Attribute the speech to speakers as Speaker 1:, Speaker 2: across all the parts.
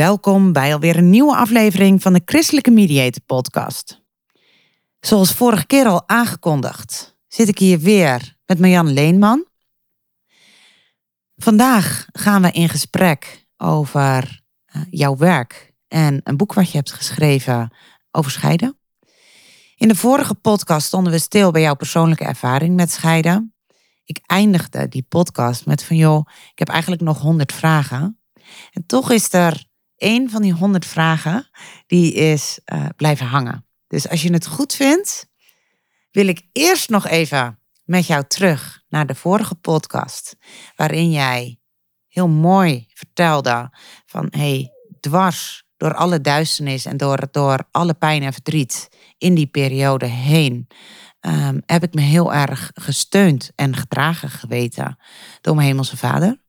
Speaker 1: Welkom bij alweer een nieuwe aflevering van de Christelijke Mediator Podcast. Zoals vorige keer al aangekondigd, zit ik hier weer met Marjan Leenman. Vandaag gaan we in gesprek over eh, jouw werk en een boek wat je hebt geschreven over scheiden. In de vorige podcast stonden we stil bij jouw persoonlijke ervaring met scheiden. Ik eindigde die podcast met van joh, ik heb eigenlijk nog honderd vragen. En toch is er een van die honderd vragen, die is uh, blijven hangen. Dus als je het goed vindt, wil ik eerst nog even met jou terug naar de vorige podcast, waarin jij heel mooi vertelde van hey, dwars door alle duisternis en door, door alle pijn en verdriet in die periode heen, um, heb ik me heel erg gesteund en gedragen geweten door mijn hemelse vader.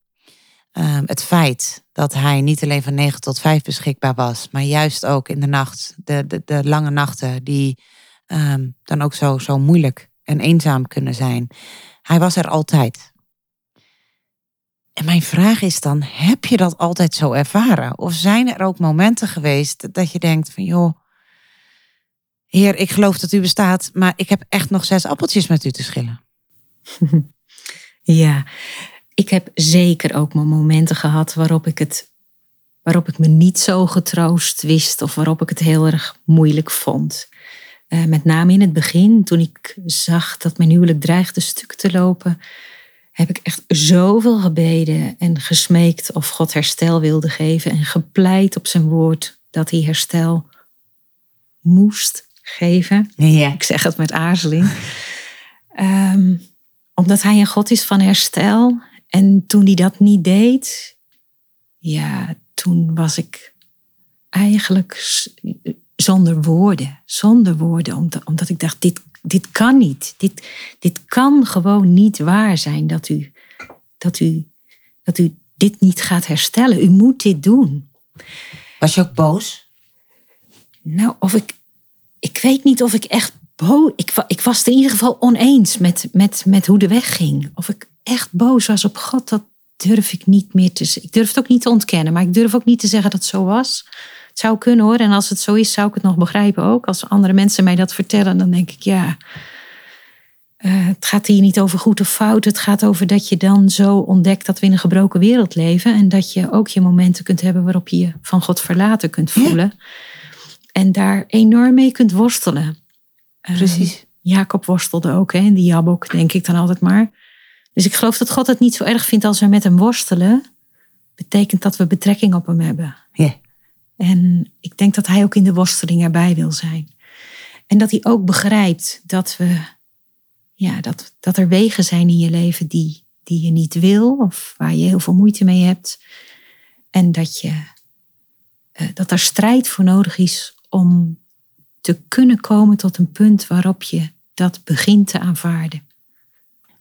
Speaker 1: Um, het feit dat hij niet alleen van 9 tot 5 beschikbaar was, maar juist ook in de nacht, de, de, de lange nachten die um, dan ook zo, zo moeilijk en eenzaam kunnen zijn. Hij was er altijd. En mijn vraag is dan, heb je dat altijd zo ervaren? Of zijn er ook momenten geweest dat je denkt van joh, Heer, ik geloof dat u bestaat, maar ik heb echt nog zes appeltjes met u te schillen.
Speaker 2: Ja, ik heb zeker ook mijn momenten gehad waarop ik het, waarop ik me niet zo getroost wist of waarop ik het heel erg moeilijk vond. Uh, met name in het begin, toen ik zag dat mijn huwelijk dreigde stuk te lopen, heb ik echt zoveel gebeden en gesmeekt of God herstel wilde geven en gepleit op zijn woord dat hij herstel moest geven.
Speaker 1: Ja.
Speaker 2: Ik zeg het met aarzeling. Um, omdat hij een God is van herstel en toen hij dat niet deed, ja, toen was ik eigenlijk zonder woorden. Zonder woorden, omdat, omdat ik dacht, dit, dit kan niet. Dit, dit kan gewoon niet waar zijn dat u, dat, u, dat u dit niet gaat herstellen. U moet dit doen.
Speaker 1: Was je ook boos?
Speaker 2: Nou, of ik, ik weet niet of ik echt boos. Ik, ik was het in ieder geval oneens met, met, met hoe de weg ging. Of ik echt boos was op God, dat durf ik niet meer te Ik durf het ook niet te ontkennen, maar ik durf ook niet te zeggen dat het zo was. Het zou kunnen hoor, en als het zo is, zou ik het nog begrijpen ook. Als andere mensen mij dat vertellen, dan denk ik ja. Uh, het gaat hier niet over goed of fout. Het gaat over dat je dan zo ontdekt dat we in een gebroken wereld leven. En dat je ook je momenten kunt hebben waarop je je van God verlaten kunt voelen. En daar enorm mee kunt worstelen.
Speaker 1: Precies. Uh,
Speaker 2: Jacob worstelde ook, hè, in die Jabok, denk ik dan altijd maar. Dus ik geloof dat God het niet zo erg vindt als we met hem worstelen. Betekent dat we betrekking op hem hebben.
Speaker 1: Ja.
Speaker 2: En ik denk dat hij ook in de worsteling erbij wil zijn. En dat hij ook begrijpt dat, we, ja, dat, dat er wegen zijn in je leven die, die je niet wil of waar je heel veel moeite mee hebt. En dat, je, eh, dat er strijd voor nodig is om te kunnen komen tot een punt waarop je dat begint te aanvaarden.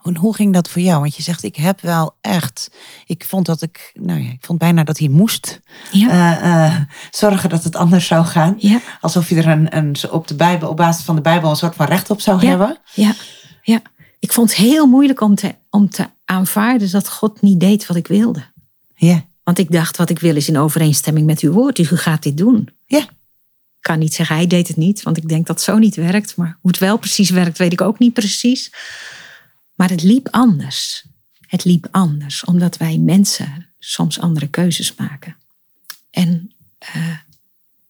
Speaker 1: En hoe ging dat voor jou? Want je zegt, ik heb wel echt. Ik vond dat ik. Nou ja, ik vond bijna dat hij moest ja. uh, uh, zorgen dat het anders zou gaan.
Speaker 2: Ja.
Speaker 1: Alsof je er een, een, op, de Bijbel, op basis van de Bijbel een soort van recht op zou
Speaker 2: ja.
Speaker 1: hebben.
Speaker 2: Ja, ja. Ik vond het heel moeilijk om te, om te aanvaarden dat God niet deed wat ik wilde.
Speaker 1: Ja.
Speaker 2: Want ik dacht, wat ik wil is in overeenstemming met uw woord. Dus u gaat dit doen.
Speaker 1: Ja.
Speaker 2: Ik kan niet zeggen, hij deed het niet, want ik denk dat het zo niet werkt. Maar hoe het wel precies werkt, weet ik ook niet precies. Maar het liep anders. Het liep anders, omdat wij mensen soms andere keuzes maken. En uh,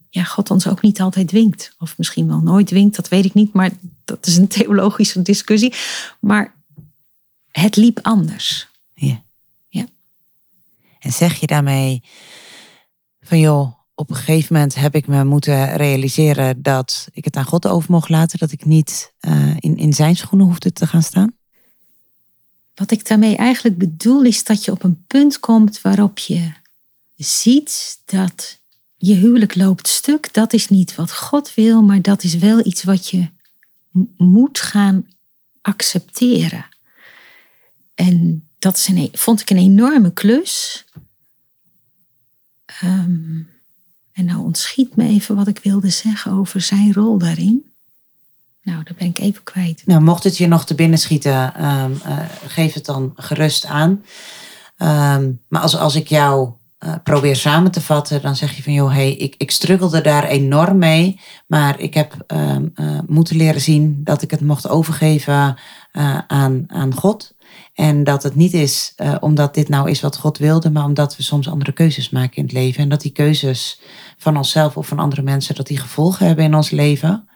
Speaker 2: ja, God ons ook niet altijd dwingt. Of misschien wel nooit dwingt, dat weet ik niet. Maar dat is een theologische discussie. Maar het liep anders.
Speaker 1: Ja.
Speaker 2: Ja.
Speaker 1: En zeg je daarmee van joh, op een gegeven moment heb ik me moeten realiseren dat ik het aan God over mocht laten, dat ik niet eh, in, in zijn schoenen hoefde te gaan staan?
Speaker 2: Wat ik daarmee eigenlijk bedoel is dat je op een punt komt waarop je ziet dat je huwelijk loopt stuk. Dat is niet wat God wil, maar dat is wel iets wat je moet gaan accepteren. En dat is een, e-, vond ik een enorme klus. Um, en nou ontschiet me even wat ik wilde zeggen over zijn rol daarin. Nou, dat ben ik even kwijt.
Speaker 1: Nou, mocht het je nog te binnen schieten, um, uh, geef het dan gerust aan. Um, maar als, als ik jou uh, probeer samen te vatten, dan zeg je van joh, hey, ik, ik struggelde daar enorm mee. Maar ik heb um, uh, moeten leren zien dat ik het mocht overgeven aan, aan God. En dat het niet is omdat dit nou is wat God wilde, maar omdat we soms andere keuzes maken in het leven. En dat die keuzes van onszelf of van andere mensen, dat die gevolgen hebben in ons leven.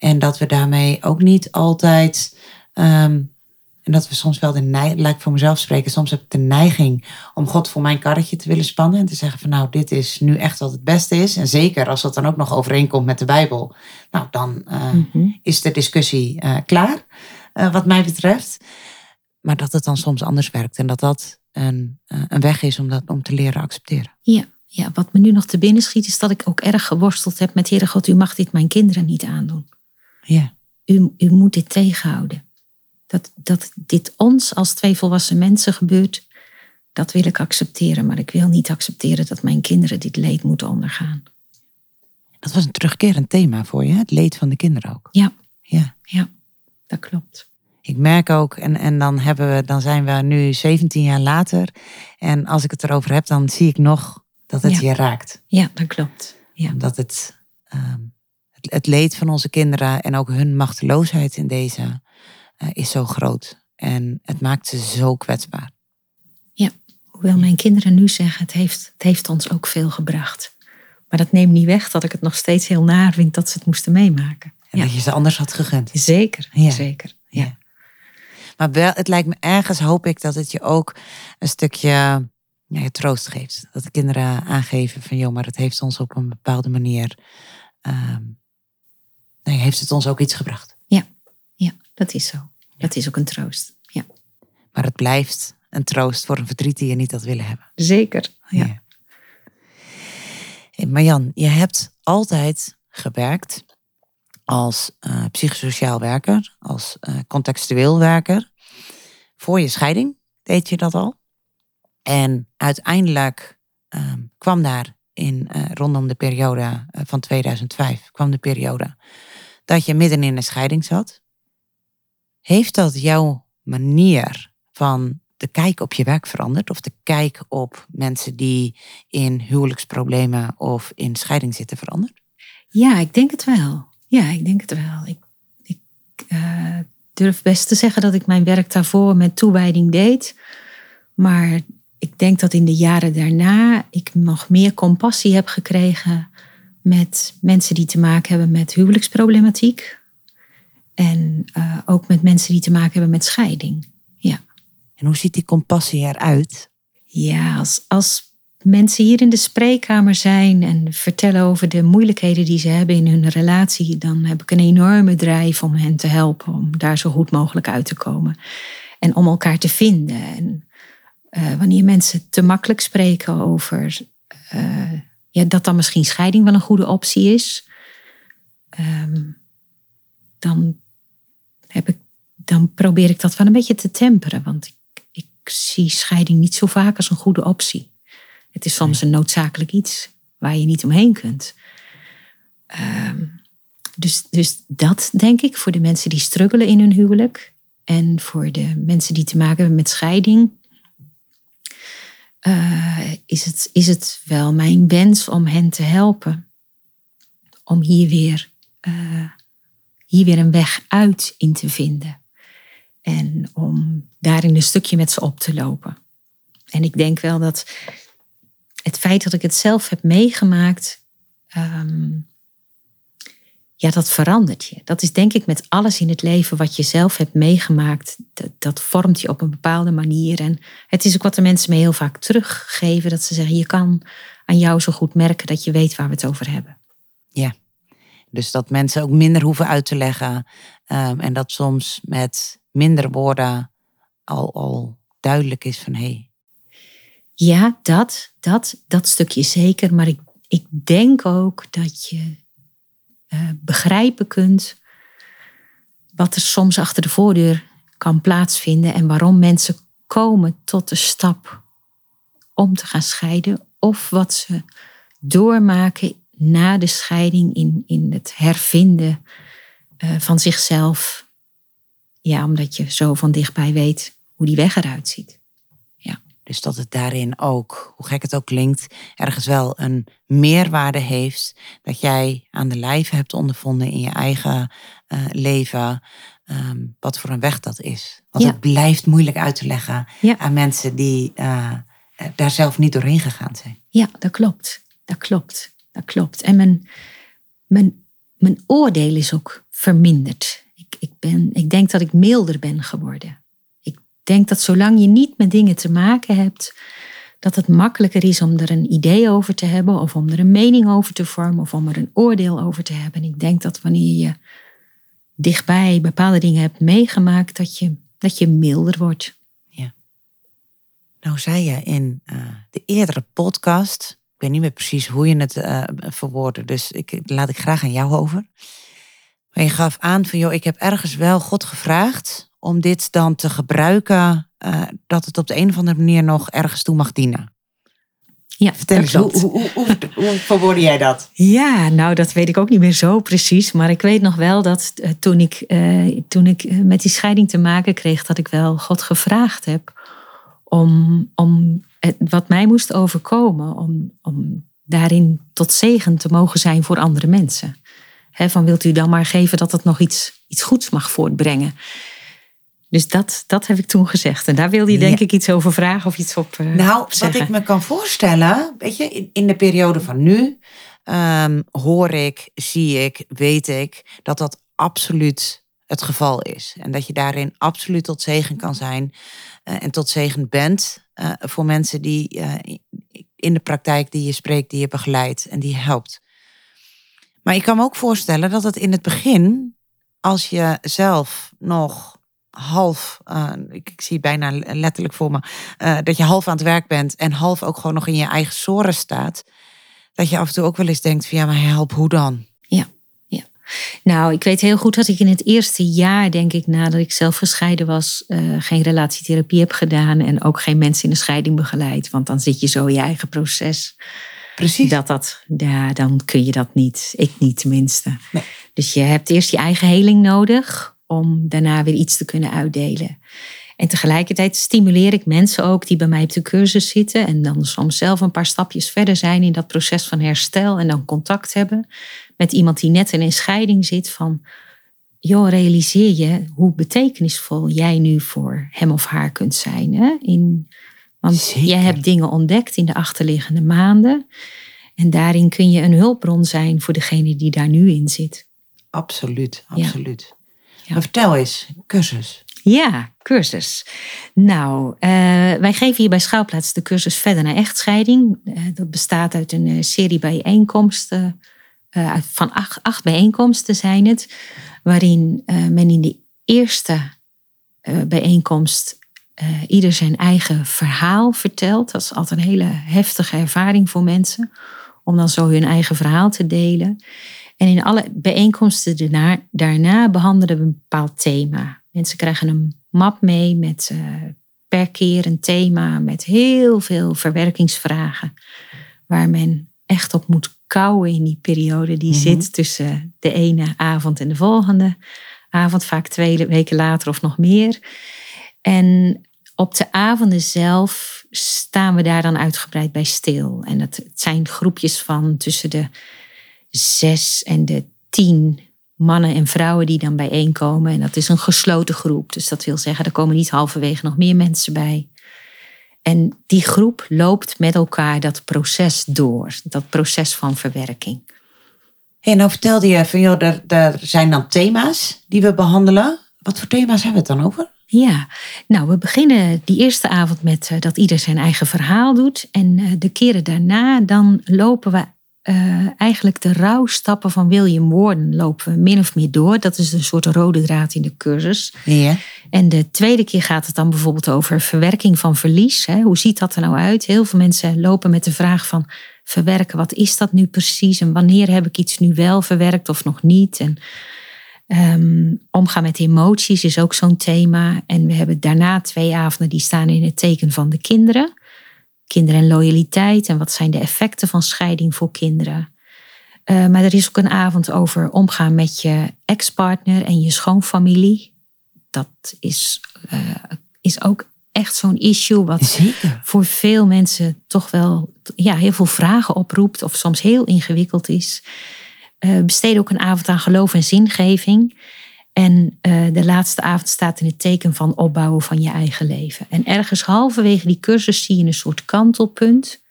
Speaker 1: En dat we daarmee ook niet altijd. Um, en dat we soms wel de neiging, laat ik voor mezelf spreken, soms heb ik de neiging om God voor mijn karretje te willen spannen. En te zeggen van nou, dit is nu echt wat het beste is. En zeker als dat dan ook nog overeenkomt met de Bijbel. Nou, dan uh, mm -hmm. is de discussie uh, klaar, uh, wat mij betreft. Maar dat het dan soms anders werkt. En dat dat een, een weg is om dat om te leren accepteren.
Speaker 2: Ja, ja, wat me nu nog te binnen schiet, is dat ik ook erg geworsteld heb met Heere God, u mag dit mijn kinderen niet aandoen.
Speaker 1: Ja.
Speaker 2: U, u moet dit tegenhouden. Dat, dat dit ons als twee volwassen mensen gebeurt, dat wil ik accepteren. Maar ik wil niet accepteren dat mijn kinderen dit leed moeten ondergaan.
Speaker 1: Dat was een terugkerend thema voor je, het leed van de kinderen ook.
Speaker 2: Ja,
Speaker 1: ja.
Speaker 2: ja dat klopt.
Speaker 1: Ik merk ook, en, en dan, hebben we, dan zijn we nu 17 jaar later. En als ik het erover heb, dan zie ik nog dat het
Speaker 2: Ja.
Speaker 1: je raakt.
Speaker 2: Ja, dat klopt. Ja.
Speaker 1: Omdat het, ehm, het, leed van onze kinderen en ook hun machteloosheid in deze eh, is zo groot. En het maakt ze zo kwetsbaar.
Speaker 2: Hoewel mijn kinderen nu zeggen, het heeft, het heeft ons ook veel gebracht. Maar dat neemt niet weg dat ik het nog steeds heel naar vind dat ze het moesten meemaken.
Speaker 1: En
Speaker 2: Ja.
Speaker 1: dat je ze anders had gegund.
Speaker 2: Zeker,
Speaker 1: Ja.
Speaker 2: zeker. Ja.
Speaker 1: Maar wel, het lijkt me ergens, hoop ik, dat het je ook een stukje ja, troost geeft. Dat de kinderen aangeven van, joh, maar het heeft ons op een bepaalde manier, ehm, nee, heeft het ons ook iets gebracht.
Speaker 2: ja, dat is zo. Dat is ook een troost. Ja.
Speaker 1: Maar het blijft een troost voor een verdriet die je niet had willen hebben.
Speaker 2: Zeker. Ja.
Speaker 1: Ja. Hey, Marjan, je hebt altijd gewerkt als eh, psychosociaal werker, als eh, contextueel werker. Voor je scheiding deed je dat al. En uiteindelijk ehm, kwam daar in eh, rondom de periode eh, van 2005, kwam de periode dat je midden in een scheiding zat. Heeft dat jouw manier van de kijk op je werk veranderd? Of de kijk op mensen die in huwelijksproblemen of in scheiding zitten veranderd?
Speaker 2: Ja, ik denk het wel. Ja, ik denk het wel. Ik, ik eh, durf best te zeggen dat ik mijn werk daarvoor met toewijding deed. Maar ik denk dat in de jaren daarna ik nog meer compassie heb gekregen met mensen die te maken hebben met huwelijksproblematiek. En eh, ook met mensen die te maken hebben met scheiding. Ja.
Speaker 1: En hoe ziet die compassie eruit?
Speaker 2: Ja, als, als mensen hier in de spreekkamer zijn en vertellen over de moeilijkheden die ze hebben in hun relatie, dan heb ik een enorme drijf om hen te helpen om daar zo goed mogelijk uit te komen. En om elkaar te vinden. En eh, wanneer mensen te makkelijk spreken over eh, ja, dat dan misschien scheiding wel een goede optie is, ehm, dan, heb ik, dan probeer ik dat wel een beetje te temperen. Want ik, ik zie scheiding niet zo vaak als een goede optie. Het is soms een noodzakelijk iets waar je niet omheen kunt. Ehm, dus, dus dat denk ik voor de mensen die struggelen in hun huwelijk. En voor de mensen die te maken hebben met scheiding. Eh, is, het, is het wel mijn wens om hen te helpen. Om hier weer, eh, hier weer een weg uit in te vinden. En om daarin een stukje met ze op te lopen. En ik denk wel dat het feit dat ik het zelf heb meegemaakt, ehm, ja, dat verandert je. Dat is denk ik met alles in het leven wat je zelf hebt meegemaakt. Dat, dat, vormt je op een bepaalde manier. En het is ook wat de mensen me heel vaak teruggeven. Dat ze zeggen, je kan aan jou zo goed merken dat je weet waar we het over hebben.
Speaker 1: Ja, dus dat mensen ook minder hoeven uit te leggen. Ehm, en dat soms met minder woorden al, al duidelijk is van hé. Hey.
Speaker 2: Ja, dat, dat, dat stukje zeker. Maar ik, ik denk ook dat je uh, begrijpen kunt wat er soms achter de voordeur kan plaatsvinden en waarom mensen komen tot de stap om te gaan scheiden of wat ze doormaken na de scheiding in, in het hervinden uh, van zichzelf. Ja, omdat je zo van dichtbij weet hoe die weg eruit ziet.
Speaker 1: Dus dat het daarin ook, hoe gek het ook klinkt, ergens wel een meerwaarde heeft. Dat jij aan de lijve hebt ondervonden in je eigen uh, leven. Um, wat voor een weg dat is. Want het blijft moeilijk uit te leggen ja. aan mensen die uh, daar zelf niet doorheen gegaan zijn.
Speaker 2: Ja, dat klopt. Dat klopt. Dat klopt. En mijn, mijn, mijn oordeel is ook verminderd. Ik, ik, ben, ik denk dat ik milder ben geworden denk dat zolang je niet met dingen te maken hebt, dat het makkelijker is om er een idee over te hebben, of om er een mening over te vormen, of om er een oordeel over te hebben. ik denk dat wanneer je dichtbij bepaalde dingen hebt meegemaakt, dat je, dat je milder wordt. Ja.
Speaker 1: Nou zei je in uh, de eerdere podcast, ik weet niet meer precies hoe je het uh, verwoordde, dus ik, laat ik graag aan jou over. Maar je gaf aan van, joh, ik heb ergens wel God gevraagd om dit dan te gebruiken, uh, dat het op de een of andere manier nog ergens toe mag dienen.
Speaker 2: Ja,
Speaker 1: vertel eens, hoe, hoe, hoe, hoe, verwoordde jij dat?
Speaker 2: Ja, nou dat weet ik ook niet meer zo precies. Maar ik weet nog wel dat uh, toen ik, uh, toen ik met die scheiding te maken kreeg, dat ik wel God gevraagd heb om, om het, wat mij moest overkomen, om, om daarin tot zegen te mogen zijn voor andere mensen. He, van wilt u dan maar geven dat het nog iets, iets goeds mag voortbrengen. Dus dat, dat heb ik toen gezegd. En daar wilde je denk ik iets over vragen of iets op uh,
Speaker 1: Nou, wat ik me kan voorstellen, weet je, in, in de periode van nu um, hoor ik, zie ik, weet ik dat dat absoluut het geval is. En dat je daarin absoluut tot zegen kan zijn uh, en tot zegen bent uh, voor mensen die in de praktijk die je spreekt, die je begeleidt en die helpt. Maar ik kan me ook voorstellen dat het in het begin, als je zelf nog half, uh, ik, ik, zie bijna letterlijk voor me, uh, dat je half aan het werk bent en half ook gewoon nog in je eigen zoren staat. Dat je af en toe ook wel eens denkt van ja, maar help, hoe dan?
Speaker 2: Ja, ja. Nou, ik weet heel goed dat ik in het eerste jaar, denk ik, nadat ik zelf gescheiden was, uh, geen relatietherapie heb gedaan en ook geen mensen in de scheiding begeleid. Want dan zit je zo in je eigen proces.
Speaker 1: Precies.
Speaker 2: Dat dat, ja, dan kun je dat niet. Ik niet tenminste. Nee. Dus je hebt eerst je eigen heling nodig om daarna weer iets te kunnen uitdelen. En tegelijkertijd stimuleer ik mensen ook die bij mij op de cursus zitten en dan soms zelf een paar stapjes verder zijn in dat proces van herstel en dan contact hebben met iemand die net in een scheiding zit van, joh, realiseer je hoe betekenisvol jij nu voor hem of haar kunt zijn. Hè? In, want jij hebt dingen ontdekt in de achterliggende maanden en daarin kun je een hulpbron zijn voor degene die daar nu in zit.
Speaker 1: Absoluut, absoluut. Maar vertel eens, cursus.
Speaker 2: Ja, cursus. Nou, uh, wij geven hier bij Schouwplaats de cursus Verder naar Echtscheiding. Uh, dat bestaat uit een uh, serie bijeenkomsten. van acht, acht, bijeenkomsten zijn het. Waarin men in de eerste bijeenkomst ieder zijn eigen verhaal vertelt. Dat is altijd een hele heftige ervaring voor mensen. Om dan zo hun eigen verhaal te delen. En in alle bijeenkomsten daarna, daarna behandelen we een bepaald thema. Mensen krijgen een map mee met uh, per keer een thema met heel veel verwerkingsvragen. Waar men echt op moet kouwen in die periode die mhm. zit tussen de ene avond en de volgende avond, vaak twee weken later of nog meer. En op de avonden zelf staan we daar dan uitgebreid bij stil. En het, het zijn groepjes van tussen de zes en de tien mannen en vrouwen die dan bijeenkomen. En dat is een gesloten groep. Dus dat wil zeggen, er komen niet halverwege nog meer mensen bij. En die groep loopt met elkaar dat proces door, dat proces van verwerking.
Speaker 1: Hey, nou vertelde je van, joh, er, er zijn dan thema's die we behandelen. Wat voor thema's hebben we het dan over?
Speaker 2: Ja, nou, we beginnen die eerste avond met uh, dat ieder zijn eigen verhaal doet. En uh, de keren daarna, dan lopen we uh, eigenlijk de rouwstappen van William Warden lopen we min of meer door. Dat is een soort rode draad in de cursus.
Speaker 1: Ja.
Speaker 2: En de tweede keer gaat het dan bijvoorbeeld over verwerking van verlies. Hè? Hoe ziet dat er nou uit? Heel veel mensen lopen met de vraag van verwerken. Wat is dat nu precies? En wanneer heb ik iets nu wel verwerkt of nog niet? En um, omgaan met emoties is ook zo'n thema. En we hebben daarna twee avonden die staan in het teken van de kinderen. Kinderen en loyaliteit en wat zijn de effecten van scheiding voor kinderen. Uh, maar er is ook een avond over omgaan met je ex-partner en je schoonfamilie. Dat is, uh, is ook echt zo'n issue wat
Speaker 1: Zeker.
Speaker 2: voor veel mensen toch wel ja, heel veel vragen oproept of soms heel ingewikkeld is. Uh, besteed ook een avond aan geloof en zingeving. En uh, de laatste avond staat in het teken van opbouwen van je eigen leven. En ergens halverwege die cursus zie je een soort kantelpunt,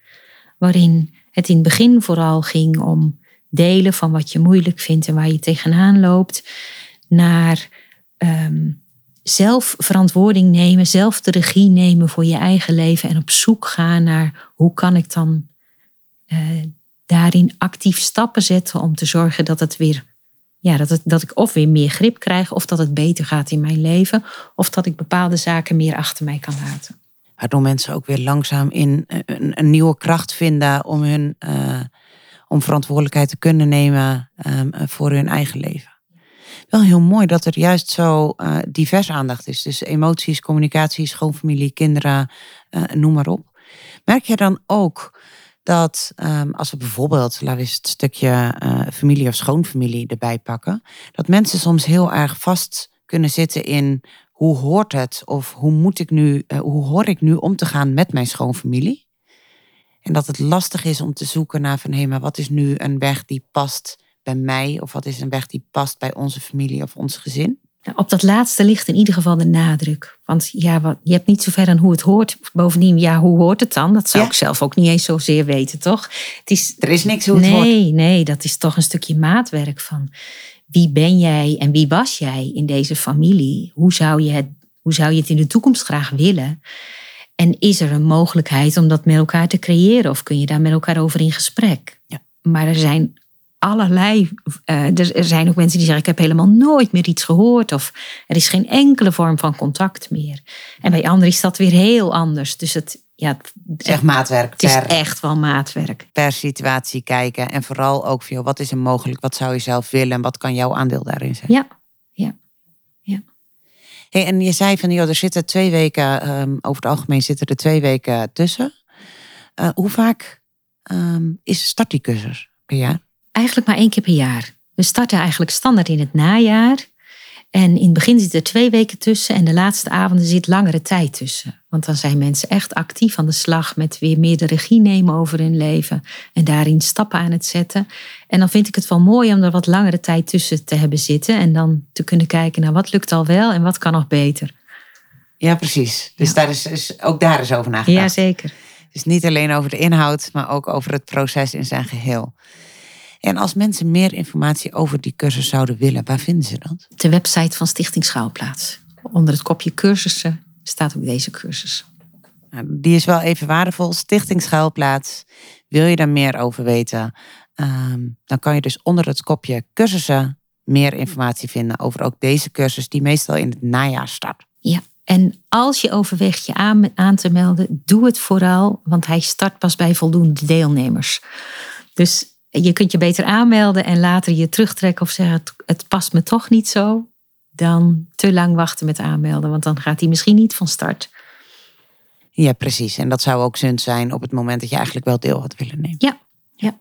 Speaker 2: waarin het in het begin vooral ging om delen van wat je moeilijk vindt en waar je tegenaan loopt, naar um, zelf verantwoording nemen, zelf de regie nemen voor je eigen leven en op zoek gaan naar hoe kan ik dan uh, daarin actief stappen zetten om te zorgen dat het weer ja, dat, het, dat ik of weer meer grip krijg, of dat het beter gaat in mijn leven, of dat ik bepaalde zaken meer achter mij kan laten.
Speaker 1: Waardoor mensen ook weer langzaam in een, een nieuwe kracht vinden om hun uh, om verantwoordelijkheid te kunnen nemen um, voor hun eigen leven. Wel heel mooi dat er juist zo divers aandacht is. Dus emoties, communicatie, schoonfamilie, kinderen, noem maar op. Merk je dan ook dat um, als we bijvoorbeeld, laten we eens het stukje uh, familie of schoonfamilie erbij pakken, dat mensen soms heel erg vast kunnen zitten in hoe hoort het of hoe moet ik nu, uh, hoe hoor ik nu om te gaan met mijn schoonfamilie? En dat het lastig is om te zoeken naar van hé, maar wat is nu een weg die past bij mij of wat is een weg die past bij onze familie of ons gezin?
Speaker 2: Op dat laatste ligt in ieder geval de nadruk. Want ja, wat, je hebt niet zo ver aan hoe het hoort. Bovendien, ja, hoe hoort het dan? Dat zou
Speaker 1: Ja.
Speaker 2: ik zelf ook niet eens zozeer weten, toch? Het is,
Speaker 1: Er is niks hoe het
Speaker 2: nee,
Speaker 1: hoort.
Speaker 2: nee, dat is toch een stukje maatwerk van wie ben jij en wie was jij in deze familie? Hoe zou je het, hoe zou je het in de toekomst graag willen? En is er een mogelijkheid om dat met elkaar te creëren? Of kun je daar met elkaar over in gesprek?
Speaker 1: Ja.
Speaker 2: Maar er zijn allerlei. eh, er, zijn ook mensen die zeggen: Ik heb helemaal nooit meer iets gehoord. Of er is geen enkele vorm van contact meer. En bij anderen is dat weer heel anders. Dus het, ja, het,
Speaker 1: Zeg maatwerk
Speaker 2: het is echt wel maatwerk.
Speaker 1: per situatie kijken. En vooral ook veel, wat is er mogelijk? Wat zou je zelf willen? En wat kan jouw aandeel daarin zijn?
Speaker 2: Ja,
Speaker 1: Hey, en je zei van, joh, er zitten twee weken, ehm, over het algemeen zitten er twee weken tussen. Eh, hoe vaak ehm, is start die cursus per jaar?
Speaker 2: Eigenlijk maar één keer per jaar. We starten eigenlijk standaard in het najaar. En in het begin zitten er twee weken tussen en de laatste avonden zit langere tijd tussen. Want dan zijn mensen echt actief aan de slag met weer meer de regie nemen over hun leven en daarin stappen aan het zetten. En dan vind ik het wel mooi om er wat langere tijd tussen te hebben zitten en dan te kunnen kijken naar wat lukt al wel en wat kan nog beter.
Speaker 1: Ja, precies. Dus
Speaker 2: Ja.
Speaker 1: Daar is, is, ook daar is over nagedacht.
Speaker 2: Jazeker.
Speaker 1: Dus niet alleen over de inhoud, maar ook over het proces in zijn geheel. En als mensen meer informatie over die cursus zouden willen, waar vinden ze dat?
Speaker 2: De website van Stichting Schouwplaats. Onder het kopje cursussen staat ook deze cursus.
Speaker 1: Nou, die is wel even waardevol. Stichting Schuilplaats. Wil je daar meer over weten? Ehm, dan kan je dus onder het kopje cursussen meer informatie vinden over ook deze cursus, die meestal in het najaar start.
Speaker 2: Ja, en als je overweegt je aan, aan te melden, doe het vooral, want hij start pas bij voldoende deelnemers. Dus je kunt je beter aanmelden en later je terugtrekken of zeggen: het, het past me toch niet zo. Dan te lang wachten met aanmelden, want dan gaat hij misschien niet van start.
Speaker 1: Ja, precies. En dat zou ook zund zijn op het moment dat je eigenlijk wel deel had willen nemen.
Speaker 2: Ja, ja.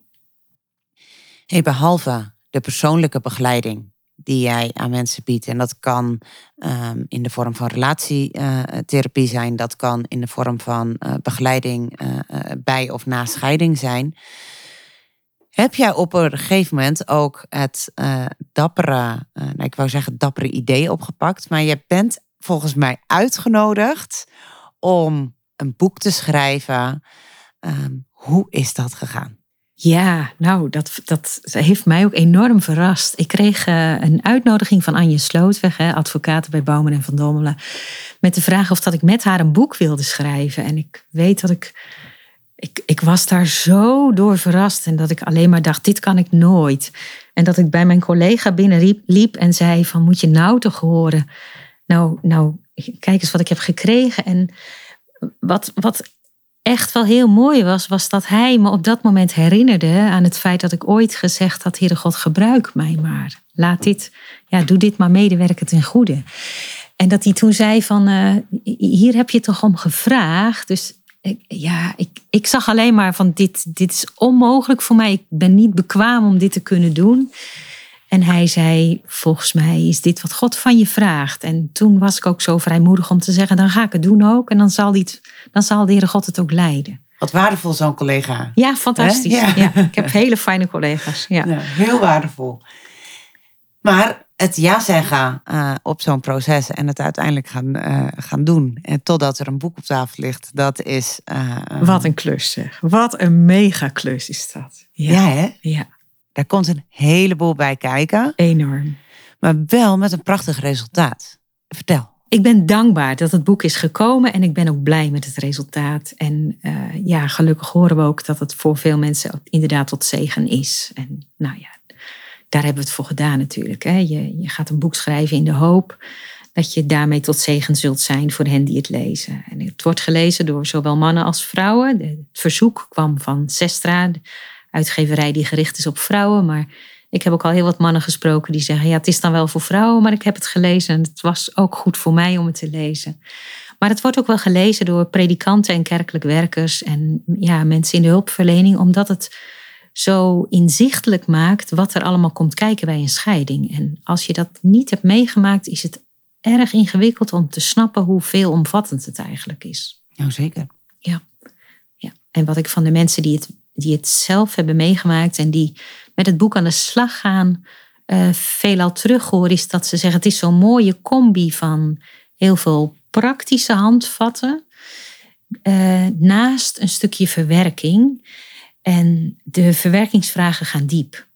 Speaker 1: Hey, behalve de persoonlijke begeleiding die jij aan mensen biedt. En dat kan um, in de vorm van relatietherapie zijn. Dat kan in de vorm van uh, begeleiding uh, bij of na scheiding zijn. Heb jij op een gegeven moment ook het dappere, nou, ik wou zeggen dappere idee opgepakt. Maar je bent volgens mij uitgenodigd om een boek te schrijven. Um, hoe is dat gegaan?
Speaker 2: Ja, nou, dat, dat heeft mij ook enorm verrast. Ik kreeg uh, een uitnodiging van Anje Slootweg, hè, advocaat bij Bouwman en Van Dommelen, met de vraag of dat ik met haar een boek wilde schrijven. En ik weet dat ik, ik, ik was daar zo door verrast en dat ik alleen maar dacht, dit kan ik nooit. En dat ik bij mijn collega binnen liep en zei van, moet je nou toch horen? Nou, nou, kijk eens wat ik heb gekregen. En wat, wat echt wel heel mooi was, was dat hij me op dat moment herinnerde aan het feit dat ik ooit gezegd had: Heere God, gebruik mij maar. Laat dit, ja, doe dit maar medewerken ten goede. En dat hij toen zei van, uh, hier heb je toch om gevraagd. Dus ja, ik, ik zag alleen maar van dit, dit is onmogelijk voor mij. Ik ben niet bekwaam om dit te kunnen doen. En hij zei, volgens mij is dit wat God van je vraagt. En toen was ik ook zo vrijmoedig om te zeggen, dan ga ik het doen ook. En dan zal, die, dan zal de Heere God het ook leiden.
Speaker 1: Wat waardevol zo'n collega.
Speaker 2: Ja, fantastisch. Ja. ik heb hele fijne collega's. Ja. ja.
Speaker 1: heel waardevol. Maar het ja zeggen uh, op zo'n proces en het uiteindelijk gaan, uh, gaan doen. En totdat er een boek op tafel ligt, dat is... Uh,
Speaker 2: Wat een klus zeg. Wat een mega klus is dat.
Speaker 1: Ja, ja hè?
Speaker 2: Ja.
Speaker 1: Daar komt een heleboel bij kijken.
Speaker 2: Enorm.
Speaker 1: Maar wel met een prachtig resultaat. Vertel.
Speaker 2: Ik ben dankbaar dat het boek is gekomen en ik ben ook blij met het resultaat. En ja, gelukkig horen we ook dat het voor veel mensen inderdaad tot zegen is. En nou ja, daar hebben we het voor gedaan natuurlijk. Hè. Je, je gaat een boek schrijven in de hoop dat je daarmee tot zegen zult zijn voor hen die het lezen. En het wordt gelezen door zowel mannen als vrouwen. Het verzoek kwam van Sestra, uitgeverij die gericht is op vrouwen. Maar ik heb ook al heel wat mannen gesproken die zeggen: ja, het is dan wel voor vrouwen, maar ik heb het gelezen en het was ook goed voor mij om het te lezen. Maar het wordt ook wel gelezen door predikanten en kerkelijk werkers en ja, mensen in de hulpverlening, omdat het zo inzichtelijk maakt wat er allemaal komt kijken bij een scheiding. En als je dat niet hebt meegemaakt, is het erg ingewikkeld om te snappen hoe veelomvattend het eigenlijk is.
Speaker 1: Nou, zeker.
Speaker 2: Ja. ja. En wat ik van de mensen die het die het zelf hebben meegemaakt en die met het boek aan de slag gaan, uh, veelal terughoor, is dat ze zeggen: het is zo'n mooie combi van heel veel praktische handvatten. Uh, naast een stukje verwerking. En de verwerkingsvragen gaan diep.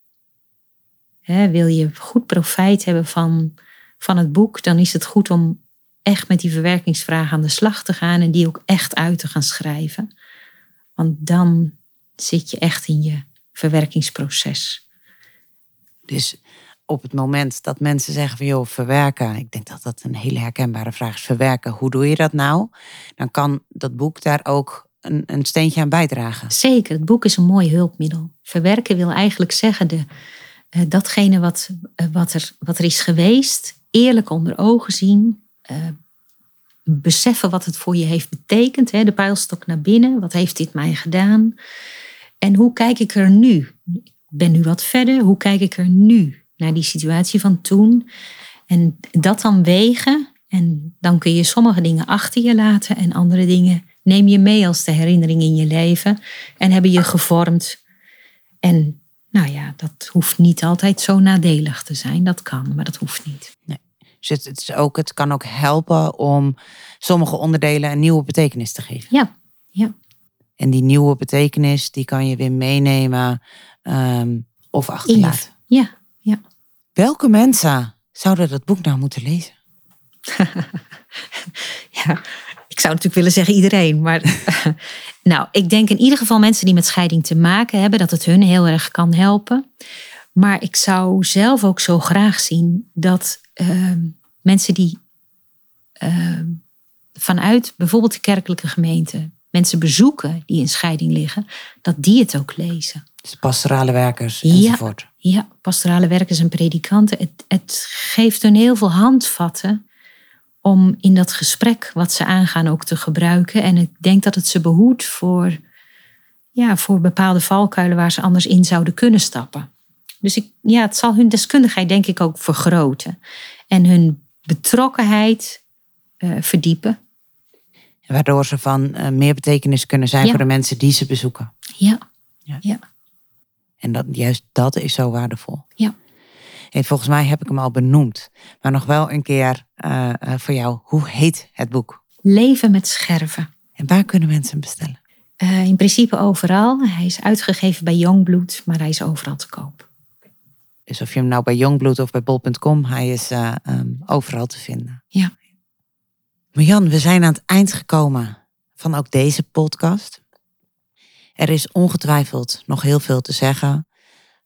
Speaker 2: wil je goed profijt hebben van, van het boek, dan is het goed om echt met die verwerkingsvragen aan de slag te gaan en die ook echt uit te gaan schrijven. Want dan zit je echt in je verwerkingsproces.
Speaker 1: Dus op het moment dat mensen zeggen van joh, verwerken, ik denk dat dat een hele herkenbare vraag is, verwerken, hoe doe je dat nou? Dan kan dat boek daar ook een, een steentje aan bijdragen.
Speaker 2: Zeker, het boek is een mooi hulpmiddel. Verwerken wil eigenlijk zeggen de, uh, datgene wat, uh, wat, er, wat er is geweest, eerlijk onder ogen zien, uh, beseffen wat het voor je heeft betekend, hè, de pijlstok naar binnen, wat heeft dit mij gedaan? En hoe kijk ik er nu? Ik ben nu wat verder. Hoe kijk ik er nu naar die situatie van toen? En dat dan wegen. En dan kun je sommige dingen achter je laten en andere dingen neem je mee als de herinnering in je leven. En hebben je gevormd. En nou ja, dat hoeft niet altijd zo nadelig te zijn. Dat kan, maar dat hoeft niet.
Speaker 1: Nee. Dus het, het, is ook, het kan ook helpen om sommige onderdelen een nieuwe betekenis te geven.
Speaker 2: Ja, ja.
Speaker 1: En die nieuwe betekenis, die kan je weer meenemen um, of achterlaten.
Speaker 2: Ja, ja.
Speaker 1: Welke mensen zouden dat boek nou moeten lezen?
Speaker 2: ja, ik zou natuurlijk willen zeggen iedereen. Maar nou, ik denk in ieder geval mensen die met scheiding te maken hebben, dat het hun heel erg kan helpen. Maar ik zou zelf ook zo graag zien dat uh, mensen die uh, vanuit bijvoorbeeld de kerkelijke gemeente mensen bezoeken die in scheiding liggen, dat die het ook lezen.
Speaker 1: Dus pastorale werkers enzovoort.
Speaker 2: Ja, ja pastorale werkers en predikanten. Het, het geeft hun heel veel handvatten om in dat gesprek wat ze aangaan ook te gebruiken. En ik denk dat het ze behoedt voor, ja, voor bepaalde valkuilen waar ze anders in zouden kunnen stappen. Dus ik, ja, het zal hun deskundigheid denk ik ook vergroten. En hun betrokkenheid uh, verdiepen.
Speaker 1: Waardoor ze van uh, meer betekenis kunnen zijn voor de mensen die ze bezoeken.
Speaker 2: Ja. ja. ja.
Speaker 1: En dat, juist dat is zo waardevol.
Speaker 2: Ja.
Speaker 1: En volgens mij heb ik hem al benoemd. Maar nog wel een keer uh, uh, voor jou. Hoe heet het boek?
Speaker 2: Leven met scherven.
Speaker 1: En waar kunnen mensen hem bestellen?
Speaker 2: Eh, in principe overal. Hij is uitgegeven bij Youngblood, maar hij is overal te koop.
Speaker 1: Dus of je hem nou bij Youngblood of bij bol.com, hij is um, overal te vinden.
Speaker 2: Ja.
Speaker 1: Marjan, we zijn aan het eind gekomen van ook deze podcast. Er is ongetwijfeld nog heel veel te zeggen.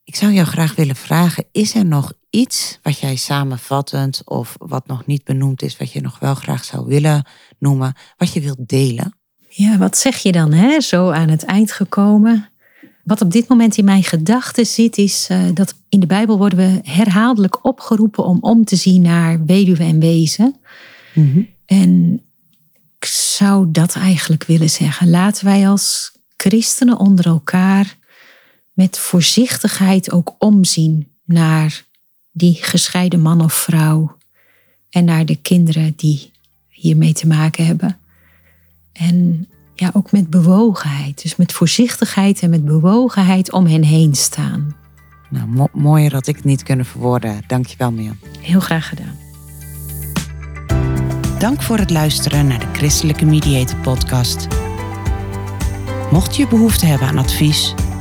Speaker 1: Ik zou jou graag willen vragen, is er nog iets wat jij samenvattend of wat nog niet benoemd is, wat je nog wel graag zou willen noemen, wat je wilt delen?
Speaker 2: Ja, wat zeg je dan, hè? zo aan het eind gekomen? Wat op dit moment in mijn gedachten zit, is uh, dat in de Bijbel worden we herhaaldelijk opgeroepen om om te zien naar weduwe en wezen. Mm -hmm. En ik zou dat eigenlijk willen zeggen. Laten wij als christenen onder elkaar met voorzichtigheid ook omzien naar die gescheiden man of vrouw en naar de kinderen die hiermee te maken hebben. En ja, ook met bewogenheid. Dus met voorzichtigheid en met bewogenheid om hen heen staan.
Speaker 1: Nou, mo mooier had ik het niet kunnen verwoorden. Dankjewel, Mirjam.
Speaker 2: Heel graag gedaan.
Speaker 1: Dank voor het luisteren naar de Christelijke Mediator podcast. Mocht je behoefte hebben aan advies